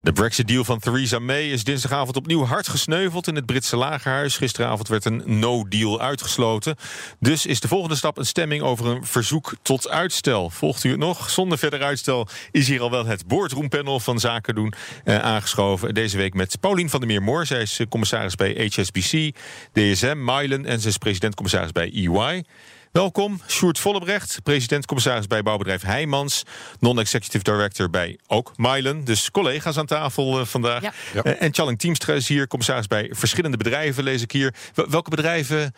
De Brexit-deal van Theresa May is dinsdagavond opnieuw hard gesneuveld in het Britse lagerhuis. Gisteravond werd een no-deal uitgesloten. Dus is de volgende stap een stemming over een verzoek tot uitstel. Volgt u het nog? Zonder verder uitstel is hier al wel het boardroompanel van Zaken doen eh, aangeschoven. Deze week met Paulien van der Meer-Moor. Zij is eh, commissaris bij HSBC, DSM, Mylen en ze is president-commissaris bij EY. Welkom, Sjoerd Vollebrecht, president-commissaris bij bouwbedrijf Heijmans, non-executive director bij ook Mylen, dus collega's aan tafel uh, vandaag. Ja. Uh, en Challing Teamstra is hier, commissaris bij verschillende bedrijven, lees ik hier. Wel- welke bedrijven?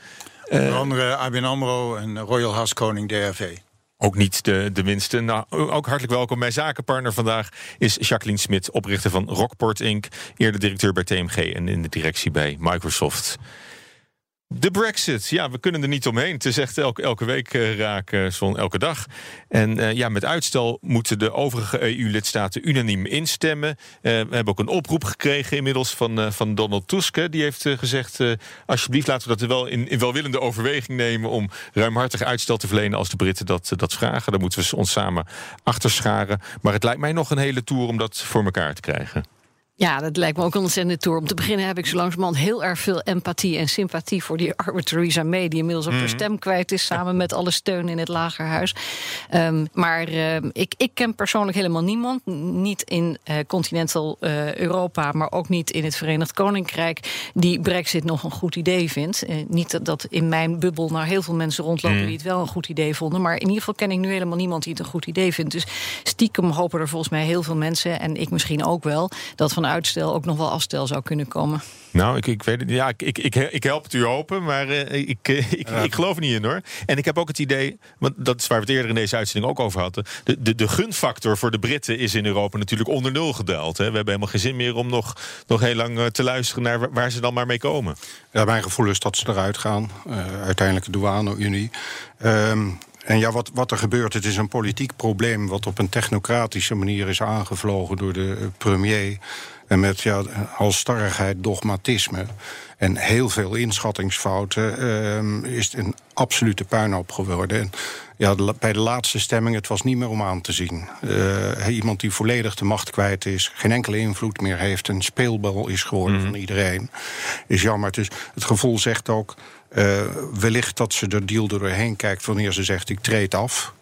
Onder andere ABN AMRO en Royal Haskoning DRV. Ook niet de, de minste. Nou, ook hartelijk welkom. Mijn zakenpartner vandaag is Jacqueline Smit, oprichter van Rockport Inc., eerder directeur bij TMG en in de directie bij Microsoft. De Brexit, ja, we kunnen er niet omheen. Het is echt elke, elke week eh, raken, zo'n elke dag. En eh, ja, met uitstel moeten de overige EU-lidstaten unaniem instemmen. Eh, we hebben ook een oproep gekregen inmiddels van, eh, van Donald Tusk. Die heeft eh, gezegd, eh, alsjeblieft laten we dat wel in, in welwillende overweging nemen... om ruimhartig uitstel te verlenen als de Britten dat, eh, dat vragen. Daar moeten we ons samen achter scharen. Maar het lijkt mij nog een hele tour om dat voor elkaar te krijgen. Ja, dat lijkt me ook een ontzettende tour. Om te beginnen heb ik zo langzamerhand heel erg veel empathie en sympathie voor die arme Theresa May, die inmiddels ook haar stem kwijt is, samen met alle steun in het lagerhuis. Ehm, maar ehm, ik, ik ken persoonlijk helemaal niemand, niet in eh, continental eh, Europa, maar ook niet in het Verenigd Koninkrijk, die Brexit nog een goed idee vindt. Eh, niet dat, dat in mijn bubbel nou heel veel mensen rondlopen die het wel een goed idee vonden, maar in ieder geval ken ik nu helemaal niemand die het een goed idee vindt. Dus stiekem hopen er volgens mij heel veel mensen, en ik misschien ook wel, dat van uitstel ook nog wel afstel zou kunnen komen. Nou, ik, ik weet het. Ja, ik, ik, ik, help het u hopen, maar eh, ik, eh, ik, ik geloof er niet in hoor. En ik heb ook het idee, want dat is waar we het eerder in deze uitzending ook over hadden. De, de, de gunfactor voor de Britten is in Europa natuurlijk onder nul gedaald. Hè. We hebben helemaal geen zin meer om nog, nog heel lang eh, te luisteren naar waar, waar ze dan maar mee komen. Ja, mijn gevoel is dat ze eruit gaan. Eh, uiteindelijk de douane-unie. Ehm, en ja, wat, wat er gebeurt, het is een politiek probleem... wat op een technocratische manier is aangevlogen door de premier... en met ja, halstarrigheid, dogmatisme... en heel veel inschattingsfouten... ehm, is het een absolute puinhoop geworden. En ja, de bij de laatste stemming, het was niet meer om aan te zien. Eh, iemand die volledig de macht kwijt is... geen enkele invloed meer heeft... een speelbal is geworden van iedereen... is jammer. Dus het gevoel zegt ook... eh, wellicht dat ze de deal doorheen kijkt... wanneer ze zegt, ik treed af...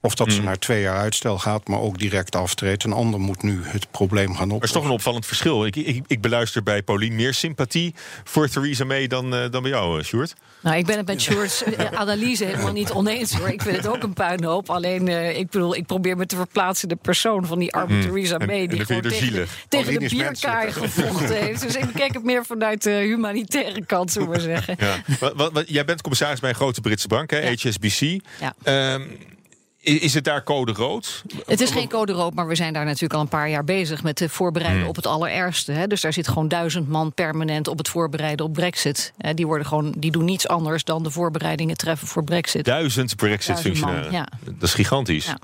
Of dat ze naar twee jaar uitstel gaat, maar ook direct aftreedt. Een ander moet nu het probleem gaan oplossen. Er is toch een opvallend verschil. Ik, ik, ik beluister bij Paulien meer sympathie voor Theresa May dan, eh, dan bij jou, eh, Sjoerd. Nou, ik ben het met Sjoerd's eh, analyse helemaal niet oneens hoor. Ik vind het ook een puinhoop. Alleen, eh, ik bedoel, ik probeer me te verplaatsen de persoon van die arme Theresa En- May... en die je gewoon tegen, zielig. tegen de bierkaai gevochten heeft. Dus ik kijk het meer vanuit de humanitaire kant, zullen we maar zeggen. Ja. wat, wat, wat- jij bent commissaris bij een grote Britse bank, hè, Ja. HSBC. Ja. Ehm, is het daar code rood? Het is geen code rood, maar we zijn daar natuurlijk al een paar jaar bezig met het voorbereiden Hmm. op het allerergste. Hè. Dus daar zit gewoon duizend man permanent op het voorbereiden op Brexit. Hè, die, worden gewoon, die doen niets anders dan de voorbereidingen treffen voor Brexit. Duizend Brexit-functionarissen. Man, Dat is gigantisch. Ja.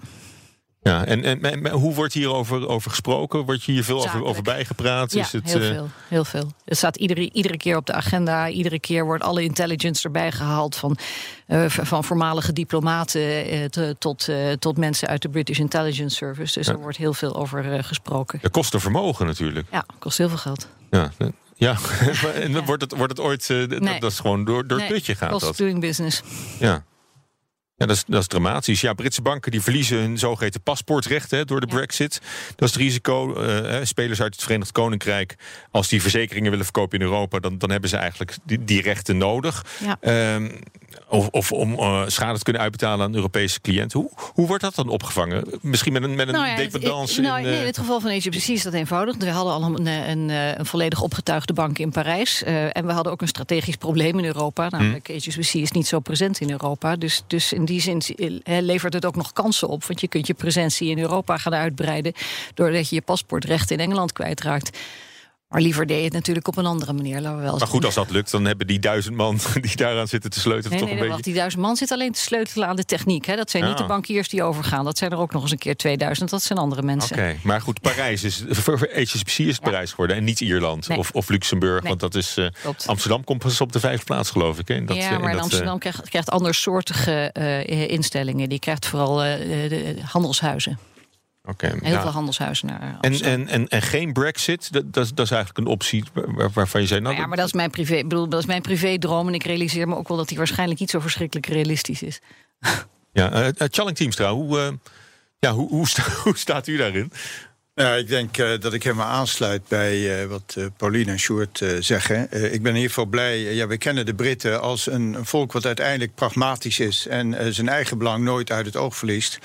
Ja. en, en, en- hoe wordt hierover over gesproken? Wordt je hier veel over, Zakelijk. over bijgepraat? Ja, is het, heel eh, veel. Heel veel. Het staat iedere, iedere keer op de agenda. Iedere keer wordt alle intelligence erbij gehaald. Van, eh, van voormalige diplomaten eh, te- tot, tot mensen uit de British Intelligence Service. Dus er wordt heel veel over gesproken. Dat kost een vermogen natuurlijk. Ja, kost heel veel geld. Ja. Ja, en dan wordt het, wordt het ooit. dat- Nee. Dat is gewoon door, door het putje gaat cost dat. doing business. Ja. Ja, dat is, dat is dramatisch. Ja, Britse banken die verliezen hun zogeheten paspoortrechten door de Ja. brexit. Dat is het risico. Eh, spelers uit het Verenigd Koninkrijk, als die verzekeringen willen verkopen in Europa, dan, dan hebben ze eigenlijk die, die rechten nodig. Ja. Ehm, of, of om eh, schade te kunnen uitbetalen aan een Europese cliënt. Hoe, hoe wordt dat dan opgevangen? Misschien met een, met een Nou ja, dependance het- nou, in... nee, eh, in het geval van HSBC is dat eenvoudig. We hadden al een, een, een volledig opgetuigde bank in Parijs. en we hadden ook een strategisch probleem in Europa. Namelijk, HSBC is niet zo present in Europa. Dus, dus in die zin eh, levert het ook nog kansen op. Want je kunt je presentie in Europa gaan uitbreiden... doordat je je paspoortrecht in Engeland kwijtraakt. Maar liever deed je het natuurlijk op een andere manier, laten we wel Maar goed, als dat lukt, dan hebben die duizend man die daaraan zitten te sleutelen Nee, toch nee, een beetje... wacht, die duizend man zit alleen te sleutelen aan de techniek. Hè? Dat zijn niet de bankiers die overgaan. Dat zijn er ook nog eens een keer 2000. Dat zijn andere mensen. Oké, maar goed, Parijs is voor HSBC is het Parijs geworden en niet Ierland Nee. of, of Luxemburg, want dat is eh. Amsterdam komt pas op de vijfde plaats, geloof ik. Hè? Dat, eh, ja, maar in dat, eh, Amsterdam krijgt, krijgt andersoortige eh, instellingen. Die krijgt vooral eh, de handelshuizen. Oké, Heel veel handelshuizen naar En, Amsterdam. en, en, en geen Brexit, dat, dat, is- dat is eigenlijk een optie waar- waarvan je zei, nou, Nou ja, maar dat is mijn privé, bedoel, dat is mijn privédroom. En ik realiseer me ook wel dat die waarschijnlijk niet zo verschrikkelijk realistisch is. ja, eh, eh, Challing Teamstra, hoe, eh, ja, hoe, hoe, sta- hoe staat u daarin? Ja, ik denk eh, dat ik helemaal aansluit bij eh, wat eh, Pauline en Sjoerd zeggen. Ik ben in ieder geval blij. ja, we kennen de Britten als een, een volk wat uiteindelijk pragmatisch is en zijn eigen belang nooit uit het oog verliest.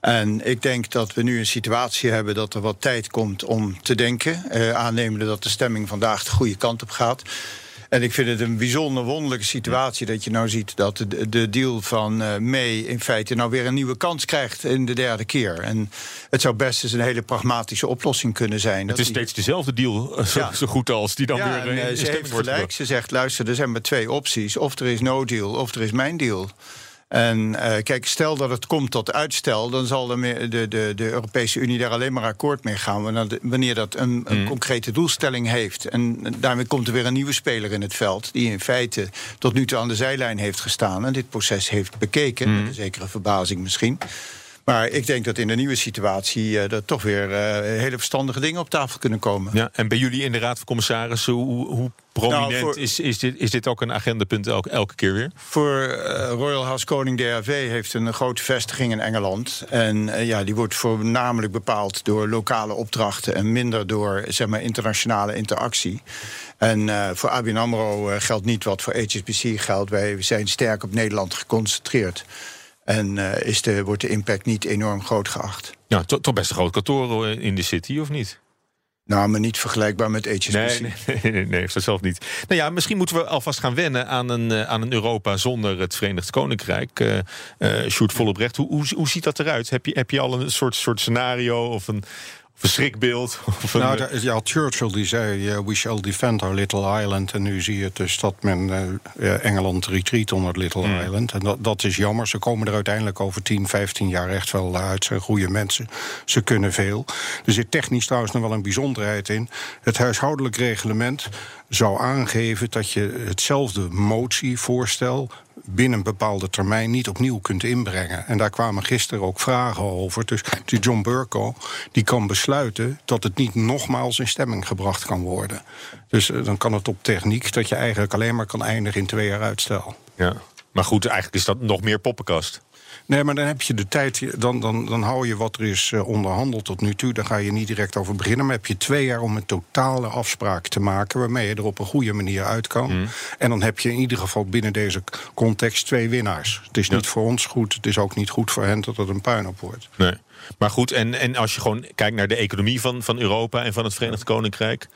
En ik denk dat we nu een situatie hebben dat er wat tijd komt om te denken. aannemende dat de stemming vandaag de goede kant op gaat. En ik vind het een bijzonder wonderlijke situatie dat je nou ziet dat de, de deal van eh May in feite nou weer een nieuwe kans krijgt in de derde keer. En het zou best eens een hele pragmatische oplossing kunnen zijn. Het dat is die- steeds dezelfde deal, eh, zo, goed als die dan ja, weer en, eh, eh, in ze heeft gelijk. Ze zegt, luister, er zijn maar twee opties. Of er is no deal, of er is mijn deal. En eh, kijk, stel dat het komt tot uitstel... dan zal de, de, de, de Europese Unie daar alleen maar akkoord mee gaan... wanneer, dat een, een concrete doelstelling heeft. En daarmee komt er weer een nieuwe speler in het veld... die in feite tot nu toe aan de zijlijn heeft gestaan... en dit proces heeft bekeken, met een zekere verbazing misschien... Maar ik denk dat in de nieuwe situatie eh, er toch weer eh, hele verstandige dingen op tafel kunnen komen. Ja, en bij jullie in de Raad van Commissarissen, hoe, hoe prominent Nou, voor- is, is, dit, is dit ook een agendapunt elke, elke keer weer? Voor eh, Royal House Koning DRV heeft een grote vestiging in Engeland. En ja, die wordt voornamelijk bepaald door lokale opdrachten en minder door zeg maar, internationale interactie. En voor ABN AMRO geldt niet wat voor HSBC geldt. Wij zijn sterk op Nederland geconcentreerd. En eh, is de, wordt de impact niet enorm groot geacht. Ja, to- toch best een groot kantoor eh, in de city, of niet? Nou, maar niet vergelijkbaar met HSBC. Nee, nee, nee, nee, dat zelf niet. Nou ja, misschien moeten we alvast gaan wennen aan een, eh, aan een Europa zonder het Verenigd Koninkrijk. Uh, uh, Sjoerd Vollebrecht, hoe, hoe, hoe ziet dat eruit? Heb je, heb je al een soort, soort scenario of een, of een schrikbeeld? Of Nou, daar- ja, Churchill die zei: eh, We shall defend our little island. En nu zie je dus dat men eh, eh, Engeland retreat on het little Hmm. island. En dat, dat is jammer. Ze komen er uiteindelijk over 10, 15 jaar echt wel uit. Ze zijn goede mensen. Ze kunnen veel. Er zit technisch trouwens nog wel een bijzonderheid in. Het huishoudelijk reglement zou aangeven dat je hetzelfde motievoorstel binnen een bepaalde termijn niet opnieuw kunt inbrengen. En daar kwamen gisteren ook vragen over. Dus die John Burko die kan besluiten dat het niet nogmaals in stemming gebracht kan worden. Dus eh, dan kan het op techniek dat je eigenlijk alleen maar kan eindigen in twee jaar uitstel. ja. Maar goed, eigenlijk is dat nog meer poppenkast. Nee, maar dan heb je de tijd, dan, dan, dan hou je wat er is eh, onderhandeld tot nu toe. Daar ga je niet direct over beginnen. Maar heb je twee jaar om een totale afspraak te maken. waarmee je er op een goede manier uit kan. En dan heb je in ieder geval binnen deze context twee winnaars. Het is niet voor ons goed, het is ook niet goed voor hen dat het een puinhoop wordt. Nee. Maar goed, en, en als je gewoon kijkt naar de economie van, van Europa en van het Verenigd Koninkrijk.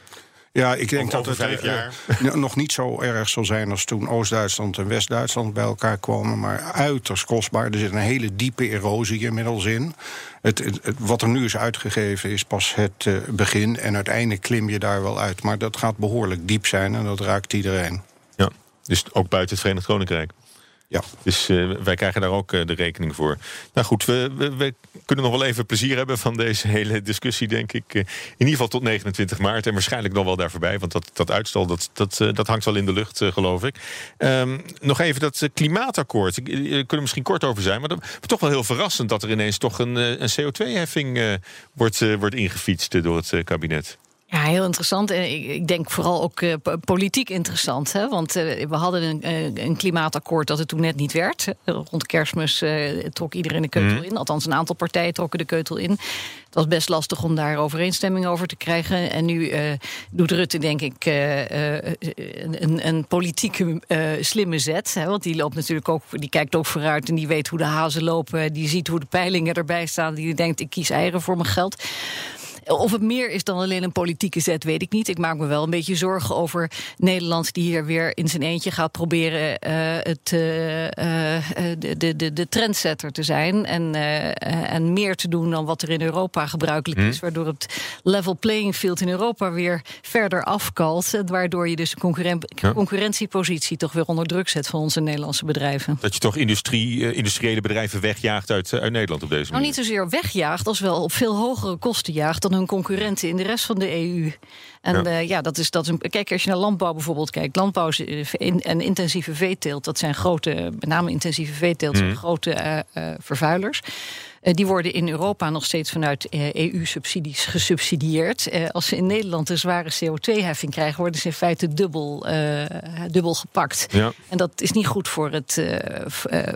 Ja, ik denk dat het vijf eh, jaar. eh, nog niet zo erg zal zijn als toen Oost-Duitsland en West-Duitsland bij elkaar kwamen. Maar uiterst kostbaar. Er zit een hele diepe erosie inmiddels in. Het, het- het- wat er nu is uitgegeven is pas het eh, begin. En uiteindelijk klim je daar wel uit. Maar dat gaat behoorlijk diep zijn en dat raakt iedereen. Ja. Dus ook buiten het Verenigd Koninkrijk. Ja. Dus eh, wij krijgen daar ook eh, de rekening voor. Nou goed, we, we, kunnen nog wel even plezier hebben van deze hele discussie, denk ik. Eh, in ieder geval tot 29 maart en waarschijnlijk nog wel daar voorbij. Want dat, dat uitstel, dat, dat, dat hangt wel in de lucht, geloof ik. Ehm, nog even dat klimaatakkoord. Ik- kunnen we misschien kort over zijn. Maar dat toch wel heel verrassend dat er ineens toch een, een CO2-heffing eh, wordt, wordt ingefietst door het kabinet. Ja, heel interessant. En ik, denk vooral ook eh, po- politiek interessant. Hè? Want eh, we hadden een, eh, een klimaatakkoord dat het toen net niet werd. Rond kerstmis trok iedereen de keutel in. Althans, een aantal partijen trokken de keutel in. Het was best lastig om daar overeenstemming over te krijgen. En nu doet Rutte, denk ik, een, een, politieke slimme zet. Hè? Want die loopt natuurlijk ook, die kijkt ook vooruit en die weet hoe de hazen lopen. Die ziet hoe de peilingen erbij staan. Die denkt, ik kies eieren voor mijn geld. Of het meer is dan alleen een politieke zet, weet ik niet. Ik maak me wel een beetje zorgen over Nederland, die hier weer in zijn eentje gaat proberen uh, het, uh, de, de, de, de trendsetter te zijn. En, en meer te doen dan wat er in Europa gebruikelijk is. Hm. Waardoor het level playing field in Europa weer verder afkalt. Waardoor je dus de concurrentiepositie toch weer onder druk zet van onze Nederlandse bedrijven. Dat je toch industrie, industriële bedrijven wegjaagt uit, uit Nederland op deze manier? Nou, niet zozeer wegjaagt, als wel op veel hogere kosten jaagt dan hun concurrenten in de rest van de EU. En ja, uh, ja dat, is, dat is een. Kijk, als je naar landbouw bijvoorbeeld kijkt, landbouw en intensieve veeteelt, dat zijn grote, met name intensieve veeteelt, zijn mhm. grote uh, uh, vervuilers. Eh, die worden in Europa nog steeds vanuit EU-subsidies eh, e gesubsidieerd. Eh, als ze in Nederland een zware CO2-heffing krijgen, worden ze in feite dubbel, dubbel gepakt. Ja. En dat is niet goed voor het,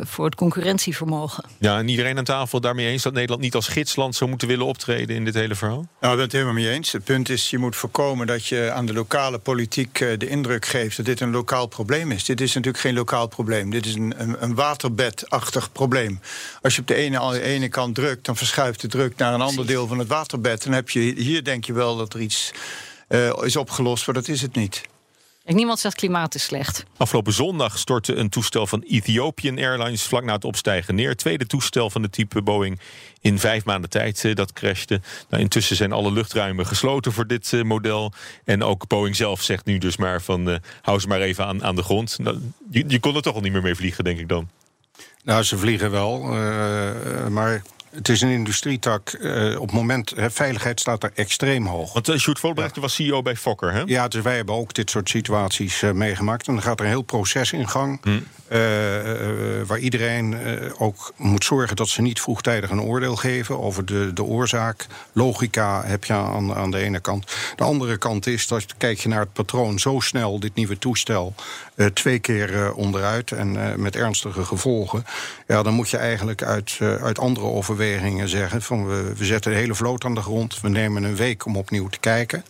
voor het concurrentievermogen. Ja, en iedereen aan tafel daarmee eens dat Nederland niet als gidsland zou moeten willen optreden in dit hele verhaal? Nou, ik ben het helemaal mee eens. Het punt is, je moet voorkomen dat je aan de lokale politiek de indruk geeft dat dit een lokaal probleem is. Dit is natuurlijk geen lokaal probleem. Dit is een, een, een waterbedachtig probleem. Als je op de ene, ene kant kant drukt, dan verschuift de druk naar een ander deel van het waterbed. Dan heb je hier denk je wel dat er iets uh, is opgelost, maar dat is het niet. En niemand zegt klimaat is slecht. Afgelopen zondag stortte een toestel van Ethiopian Airlines vlak na het opstijgen neer. Tweede toestel van de type Boeing in vijf maanden tijd uh, dat crashte. Nou, intussen zijn alle luchtruimen gesloten voor dit uh, model. En ook Boeing zelf zegt nu dus maar van uh, hou ze maar even aan, aan de grond. Nou, je, je kon er toch al niet meer mee vliegen, denk ik dan. Nou, ze vliegen wel, uh, maar het is een industrietak. Uh, op het moment, he, veiligheid staat er extreem hoog. Want uh, Sjoerd Volbrecht ja. was CEO bij Fokker, hè? Ja, dus wij hebben ook dit soort situaties uh, meegemaakt. En dan gaat er een heel proces in gang. Hm. waar iedereen ook moet zorgen dat ze niet vroegtijdig een oordeel geven over de, de oorzaak. Logica heb je aan, aan de ene kant. De andere kant is dat kijk je naar het patroon zo snel, dit nieuwe toestel, twee keer onderuit en met ernstige gevolgen. Ja, dan moet je eigenlijk uit, uit andere overwegingen overwegingen zeggen van we, we zetten de hele vloot aan de grond, we nemen een week om opnieuw te kijken.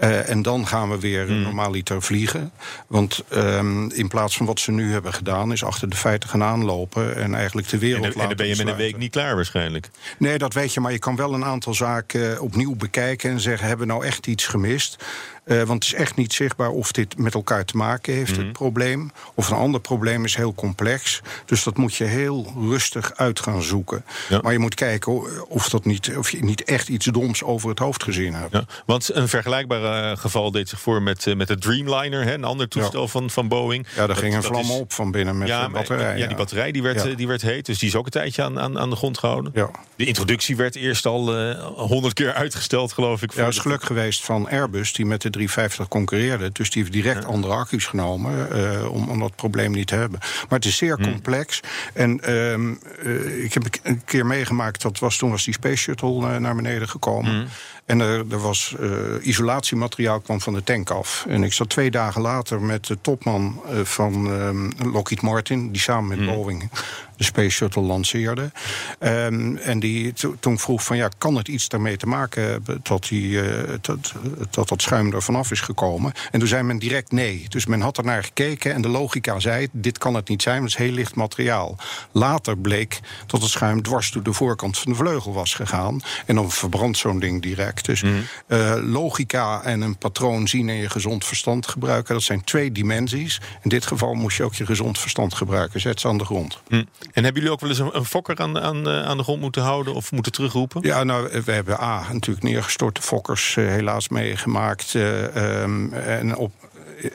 Uh, en dan gaan we weer normaaliter vliegen. Want um, in plaats van wat ze nu hebben gedaan, is achter de feiten gaan aanlopen en eigenlijk de wereld en, laten. En dan ben je met een week niet klaar waarschijnlijk. Nee, dat weet je, maar je kan wel een aantal zaken opnieuw bekijken en zeggen: hebben we nou echt iets gemist? Uh, want het is echt niet zichtbaar of dit met elkaar te maken heeft, mm het probleem. Of een ander probleem is heel complex. Dus dat moet je heel rustig uit gaan zoeken. Ja. Maar je moet kijken of, dat niet, of je niet echt iets doms over het hoofd gezien hebt. Ja. Want een vergelijkbaar uh, geval deed zich voor met, uh, met de Dreamliner, hè, een ander toestel ja. van, van Boeing. Ja, daar ging een vlam is... op van binnen met de batterij. Ja, die batterij die werd, die werd heet, dus die is ook een tijdje aan, aan, aan de grond gehouden. Ja. De introductie werd eerst al honderd keer uitgesteld, geloof ik. Ja, dat is geluk geweest van Airbus, die met de 350 concurreerde. Dus die heeft direct ja. andere accu's genomen uh, om, om dat probleem niet te hebben. Maar het is zeer hmm. complex. En um, uh, ik heb een keer meegemaakt, dat was, toen was die Space Shuttle uh, naar beneden gekomen. Hmm. En er, er was isolatiemateriaal kwam van de tank af. En ik zat twee dagen later met de topman van uh, Lockheed Martin, die samen met mm. Boeing de Space Shuttle lanceerde. Um, en die toen vroeg van ja, kan het iets daarmee te maken hebben dat, die, dat, dat dat schuim er vanaf is gekomen? En toen zei men direct nee. Dus men had er naar gekeken en de logica zei: dit kan het niet zijn, het is heel licht materiaal. Later bleek dat het schuim dwars door de voorkant van de vleugel was gegaan. En dan verbrandt zo'n ding direct. Dus mm. uh, logica en een patroon zien en je gezond verstand gebruiken, dat zijn twee dimensies. In dit geval moest je ook je gezond verstand gebruiken. Zet ze aan de grond. Mm. En hebben jullie ook wel eens een, een fokker aan, aan, aan de grond moeten houden of moeten terugroepen? Ja, nou, we hebben A, natuurlijk neergestorte fokkers uh, helaas meegemaakt. Uh, um, en op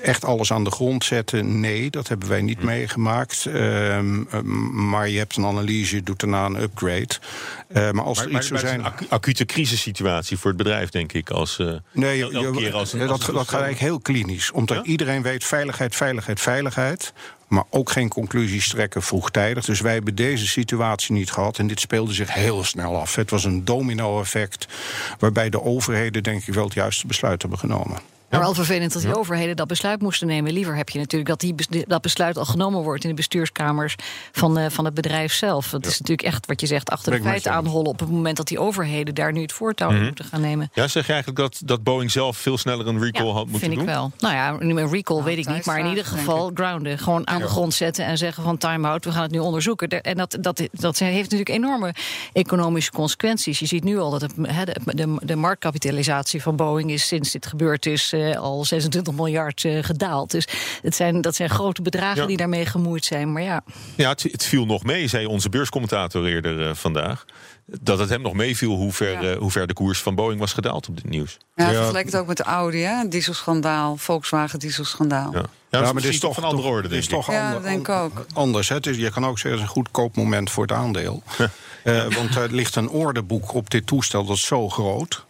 echt alles aan de grond zetten, nee, dat hebben wij niet hm. meegemaakt. Um, maar je hebt een analyse, je doet daarna een upgrade. Uh, maar als maar, er iets zou zijn. Een acute crisissituatie voor het bedrijf, denk ik. Als, uh, nee, je, je, keer als, dat, als dat gaat eigenlijk heel klinisch. Omdat ja? iedereen weet veiligheid, veiligheid, veiligheid maar ook geen conclusies trekken vroegtijdig. Dus wij hebben deze situatie niet gehad en dit speelde zich heel snel af. Het was een domino-effect waarbij de overheden denk ik wel het juiste besluit hebben genomen. Maar wel vervelend dat die overheden dat besluit moesten nemen. Liever heb je natuurlijk dat die, dat besluit al genomen wordt in de bestuurskamers van, uh, van het bedrijf zelf. Dat is natuurlijk echt wat je zegt, achter de feiten aanhollen op het moment dat die overheden daar nu het voortouw mm moeten gaan nemen. Ja, zeg je eigenlijk dat, dat Boeing zelf veel sneller een recall had moeten doen? vind ik wel. Nou ja, een recall weet ik niet, maar in ieder geval grounden. Gewoon aan de grond zetten en zeggen van time-out, we gaan het nu onderzoeken. En dat, dat, dat heeft natuurlijk enorme economische consequenties. Je ziet nu al dat het, de, de, de marktkapitalisatie van Boeing is sinds dit gebeurd is uh, al 26 miljard uh, gedaald. Dus het zijn, dat zijn grote bedragen die daarmee gemoeid zijn. Maar ja, ja het, het, viel nog mee, zei onze beurscommentator eerder uh, vandaag. Dat het hem nog meeviel hoe ver, ja. hoe ver de koers van Boeing was gedaald op dit nieuws. Ja, ja. vergelijk het ook met de Audi, hè? Dieselschandaal, Volkswagen dieselschandaal. Ja. Ja, maar dit is toch van andere orde, denk is toch ja, ander, denk ik ook. anders. Hè? Dus je kan ook zeggen, het is een goedkoop moment voor het aandeel. uh, want er ligt een ordeboek op dit toestel dat is zo groot.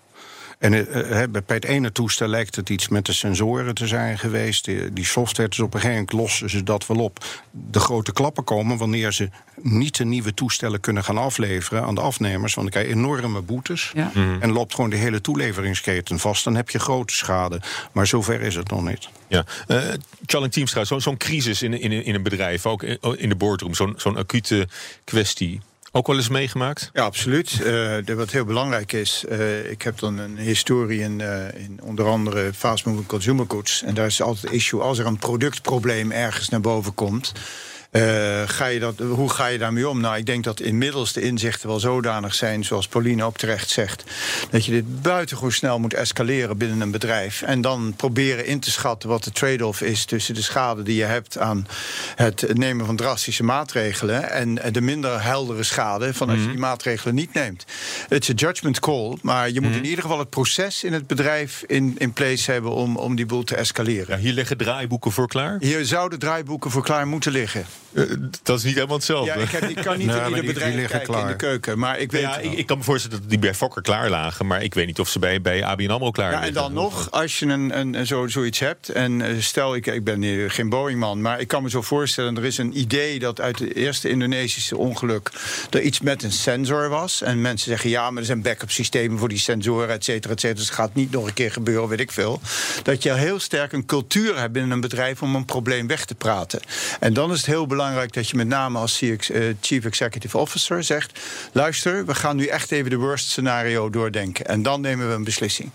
En uh, bij het ene toestel lijkt het iets met de sensoren te zijn geweest. Die, die software, dus op een gegeven moment lossen ze dat wel op. De grote klappen komen wanneer ze niet de nieuwe toestellen kunnen gaan afleveren aan de afnemers. Want dan krijg je enorme boetes. Ja. Mm. En loopt gewoon de hele toeleveringsketen vast. Dan heb je grote schade. Maar zover is het nog niet. Ja, uh, Charlie Teamstra, zo'n zo crisis in, in, in een bedrijf, ook in, in de boardroom, zo'n zo'n acute kwestie ook wel eens meegemaakt? Ja, absoluut. Uh, wat heel belangrijk is, uh, ik heb dan een historie in, uh, in onder andere fast moving consumer goods. En daar is altijd het issue als er een productprobleem ergens naar boven komt. Uh, ga je dat, hoe ga je daarmee om? Nou, ik denk dat inmiddels de inzichten wel zodanig zijn, zoals Pauline ook terecht zegt, dat je dit buitengewoon snel moet escaleren binnen een bedrijf. En dan proberen in te schatten wat de trade-off is tussen de schade die je hebt aan het nemen van drastische maatregelen en de minder heldere schade van als je die maatregelen niet neemt. Het is een judgment call, maar je moet in ieder geval het proces in het bedrijf in, in place hebben om, om die boel te escaleren. Ja, hier liggen draaiboeken voor klaar? Hier zouden draaiboeken voor klaar moeten liggen. Uh, dat is niet helemaal hetzelfde. Ja, ik, heb, ik kan niet nee, in ieder bedrijf kijken klaar. in de keuken. Maar ik weet ja, ik, ik, kan me voorstellen dat die bij Fokker klaar lagen. Maar ik weet niet of ze bij, bij ABN AMRO klaar ja, liggen. En dan nog, als je een, een, zo, zoiets hebt... en stel, ik, ik ben geen Boeing-man... maar ik kan me zo voorstellen... er is een idee dat uit het eerste Indonesische ongeluk... er iets met een sensor was. En mensen zeggen, ja, maar er zijn backup systemen... voor die sensoren, et cetera, et cetera. Dus het gaat niet nog een keer gebeuren, weet ik veel. Dat je heel sterk een cultuur hebt binnen een bedrijf... om een probleem weg te praten. En dan is het heel belangrijk dat je met name als Chief Executive Officer zegt: luister, we gaan nu echt even de worst scenario doordenken. En dan nemen we een beslissing.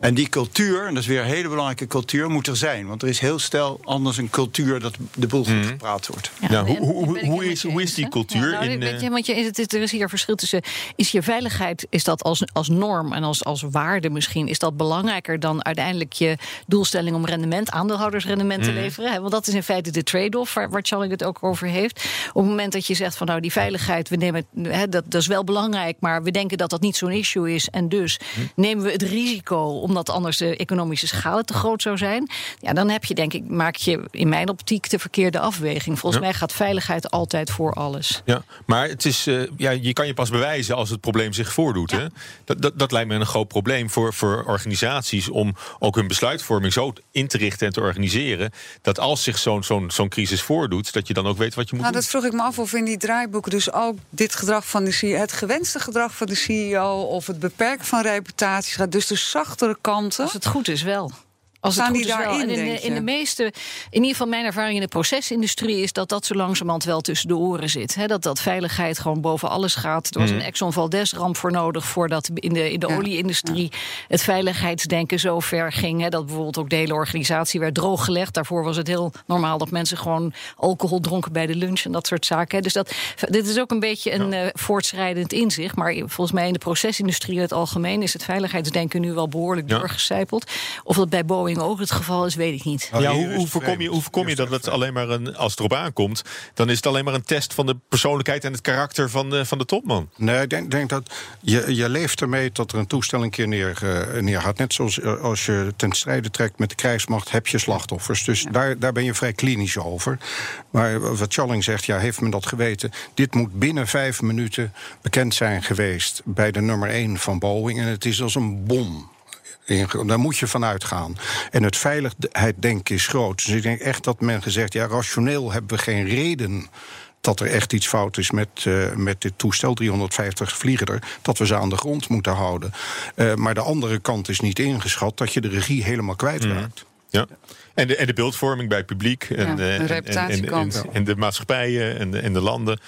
En die cultuur, en dat is weer een hele belangrijke cultuur, moet er zijn. Want er is heel stel anders een cultuur dat de boel goed gepraat wordt. Ja, ja, hoe, hoe, hoe, is, hoe is die cultuur? Ja, nou, in, weet je, want je, is het, er is hier verschil tussen. Is je veiligheid, is dat als, als norm en als, als waarde misschien, is dat belangrijker dan uiteindelijk je doelstelling om rendement, aandeelhoudersrendement te leveren? Hè? Want dat is in feite de trade-off waar, waar Charlie het ook over heeft. Op het moment dat je zegt van nou die veiligheid, we nemen, hè, dat, dat is wel belangrijk, maar we denken dat dat niet zo'n issue is. En dus nemen we het risico omdat anders de economische schade te groot zou zijn. Ja, dan heb je denk ik, maak je in mijn optiek de verkeerde afweging. Volgens mij gaat veiligheid altijd voor alles. Ja, maar het is, uh, ja, je kan je pas bewijzen als het probleem zich voordoet. Ja. Hè? Dat, dat, dat lijkt me een groot probleem voor, voor organisaties om ook hun besluitvorming zo in te richten en te organiseren. Dat als zich zo'n zo'n zo'n crisis voordoet, dat je dan ook weet wat je moet nou, doen. Dat vroeg ik me af of in die draaiboeken dus ook dit gedrag van de CEO, het gewenste gedrag van de CEO of het beperken van reputaties gaat. Dus de zachtere kanten. Als het goed is wel. Als Staan die daarin? In, in, de, in de meeste, in ieder geval mijn ervaring in de procesindustrie is dat dat zo langzamerhand wel tussen de oren zit. He, dat dat veiligheid gewoon boven alles gaat. Er was een Exxon Valdez ramp voor nodig voordat in de, in de ja. olieindustrie het veiligheidsdenken zo ver ging. He, dat bijvoorbeeld ook de hele organisatie werd drooggelegd. Daarvoor was het heel normaal dat mensen gewoon alcohol dronken bij de lunch en dat soort zaken. Dus dat, dit is ook een beetje een ja. uh, voortschrijdend inzicht. Maar volgens mij in de procesindustrie in het algemeen is het veiligheidsdenken nu wel behoorlijk ja. doorgecijpeld. Of dat bij Boeing ook het geval is, weet ik niet. Ja, hoe, hoe voorkom je, hoe voorkom je dat het alleen maar een, als het erop aankomt, dan is het alleen maar een test van de persoonlijkheid en het karakter van de, van de topman? Nee, ik denk, denk dat je, je leeft ermee dat er een toestel een keer neer, uh, neergaat. Net zoals uh, als je ten strijde trekt met de krijgsmacht, heb je slachtoffers. Dus ja. daar, daar ben je vrij klinisch over. Maar wat Challing zegt, ja, heeft men dat geweten? Dit moet binnen vijf minuten bekend zijn geweest bij de nummer één van Boeing. En het is als een bom. Daar moet je van uitgaan. En het veiligheid denken is groot. Dus ik denk echt dat men gezegd, ja, rationeel hebben we geen reden dat er echt iets fout is met, uh, met dit toestel, 350 vliegen er, dat we ze aan de grond moeten houden. Uh, maar de andere kant is niet ingeschat dat je de regie helemaal kwijtraakt. Ja. En de, en de beeldvorming bij het publiek. En, ja, en. En, en, en, de maatschappijen en de, en de landen.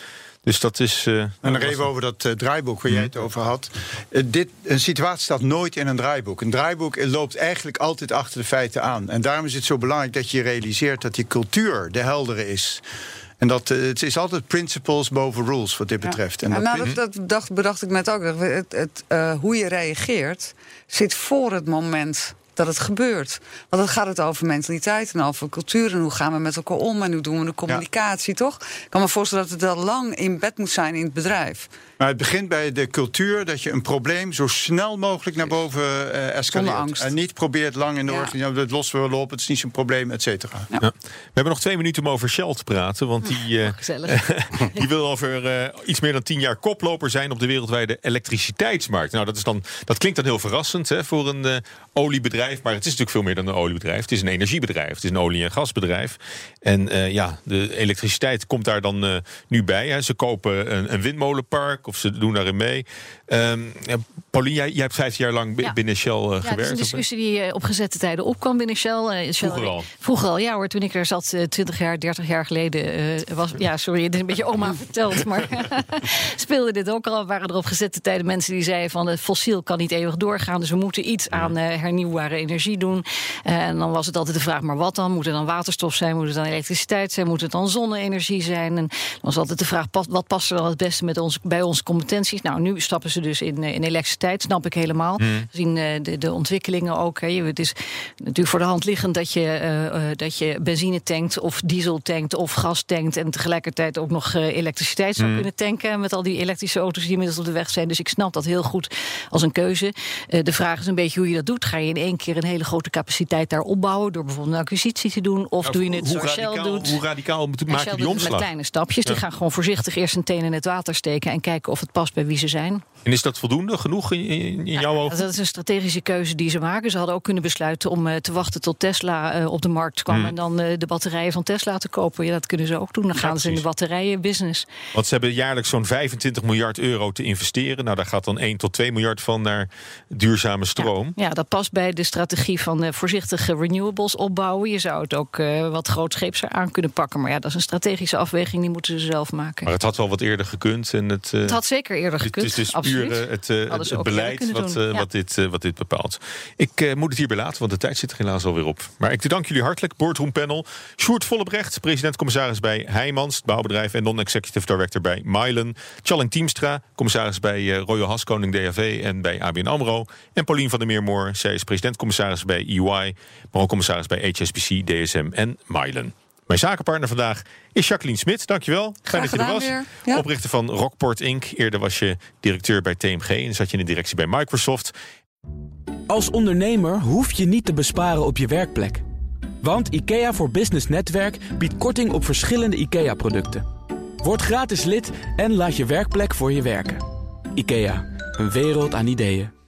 Dus dat is. Uh, en nog even over dat uh, draaiboek waar jij het over had. Uh, dit, een situatie staat nooit in een draaiboek. Een draaiboek loopt eigenlijk altijd achter de feiten aan. En daarom is het zo belangrijk dat je realiseert dat die cultuur de heldere is. En dat, het is altijd principles boven rules wat dit betreft. Ja. En dat, nou, dat, dat dacht, bedacht ik net ook. Het, het, hoe je reageert zit voor het moment dat het gebeurt. Want dan gaat het over mentaliteit en over cultuur en hoe gaan we met elkaar om en hoe doen we de communicatie, ja. toch? Ik kan me voorstellen dat het al lang in bed moet zijn in het bedrijf. Maar het begint bij de cultuur dat je een probleem zo snel mogelijk naar boven uh, escaleert. En niet probeert lang in de ja. organisatie, dat lossen we wel op, het is niet zo'n probleem, et cetera. Ja. Ja. We hebben nog twee minuten om over Shell te praten, want die, uh, die wil over uh, iets meer dan tien jaar koploper zijn op de wereldwijde elektriciteitsmarkt. Nou, dat, is dan, dat klinkt dan heel verrassend hè, voor een oliebedrijf, maar het is natuurlijk veel meer dan een oliebedrijf. Het is een energiebedrijf, het is een olie- en gasbedrijf. En ja, de elektriciteit komt daar dan nu bij. Hè. Ze kopen een, een windmolenpark of ze doen daarin mee. Um, Paulien, jij, jij hebt vijf jaar lang ja. binnen Shell uh, ja, gewerkt. Dat is een discussie die uh, op gezette tijden opkwam binnen Shell. Uh, Shell vroeger al? Vroeger al, ja hoor. Toen ik er zat, 20 jaar, 30 jaar geleden, was... Ja, sorry, het is een beetje oma verteld, maar speelde dit ook al. Waren er op gezette tijden mensen die zeiden van... het fossiel kan niet eeuwig doorgaan, dus we moeten iets aan hernieuwbare energie doen. en dan was het altijd de vraag, maar wat dan? Moet het dan waterstof zijn? Moet het dan elektriciteit zijn? Moet het dan zonne-energie zijn? En dan was altijd de vraag, wat past er dan het beste met ons, bij ons competenties. Nou, nu stappen ze dus in, in elektriciteit, snap ik helemaal. Hmm. We zien uh, de, de ontwikkelingen ook. Hè. Het is natuurlijk voor de hand liggend dat je, uh, dat je benzine tankt of diesel tankt of gas tankt en tegelijkertijd ook nog elektriciteit zou Mm. kunnen tanken met al die elektrische auto's die inmiddels op de weg zijn. Dus ik snap dat heel goed als een keuze. de vraag is een beetje hoe je dat doet. Ga je in één keer een hele grote capaciteit daar opbouwen door bijvoorbeeld een acquisitie te doen of doe je het zoals Shell doet? Hoe radicaal maak je die het met omslag? kleine stapjes. Die gaan gewoon voorzichtig eerst een teen in het water steken en kijken of het past bij wie ze zijn. En is dat voldoende, genoeg in, in, jouw ogen? Dat is een strategische keuze die ze maken. Ze hadden ook kunnen besluiten om uh, te wachten tot Tesla uh, op de markt kwam Hmm. en dan uh, de batterijen van Tesla te kopen. Ja, dat kunnen ze ook doen. Dan Ja, gaan ze in de batterijenbusiness. Want ze hebben jaarlijks zo'n 25 miljard euro te investeren. Nou, daar gaat dan 1 tot 2 miljard van naar duurzame stroom. Ja, dat past bij de strategie van voorzichtige renewables opbouwen. Je zou het ook wat grootscheepser aan kunnen pakken. Maar ja, dat is een strategische afweging, die moeten ze zelf maken. Maar het had wel wat eerder gekund. En het, het had zeker eerder gekund. Het is dus absoluut. Het, eerder beleid wat, ja. wat, dit, uh, wat dit bepaalt. Ik moet het hierbij laten, want de tijd zit er helaas alweer op. Maar ik dank jullie hartelijk. Boardroom Panel. Sjoerd Vollebrecht, president-commissaris bij Heijmans, het bouwbedrijf... en non-executive director bij Mylen. Challing Teamstra, commissaris bij Royal Haskoning DAV en bij ABN AMRO. En Paulien van der Meermoor, zij is president-commissaris bij EY... maar ook commissaris bij HSBC, DSM en Mylen. Mijn zakenpartner vandaag is Jacqueline Smit. Dankjewel. Fijn dat je er was. weer. Ja. Oprichter van Rockport Inc. Eerder was je directeur bij TMG en zat je in de directie bij Microsoft. Als ondernemer hoef je niet te besparen op je werkplek. Want IKEA voor Business Netwerk biedt korting op verschillende IKEA-producten. Word gratis lid en laat je werkplek voor je werken. IKEA, een wereld aan ideeën.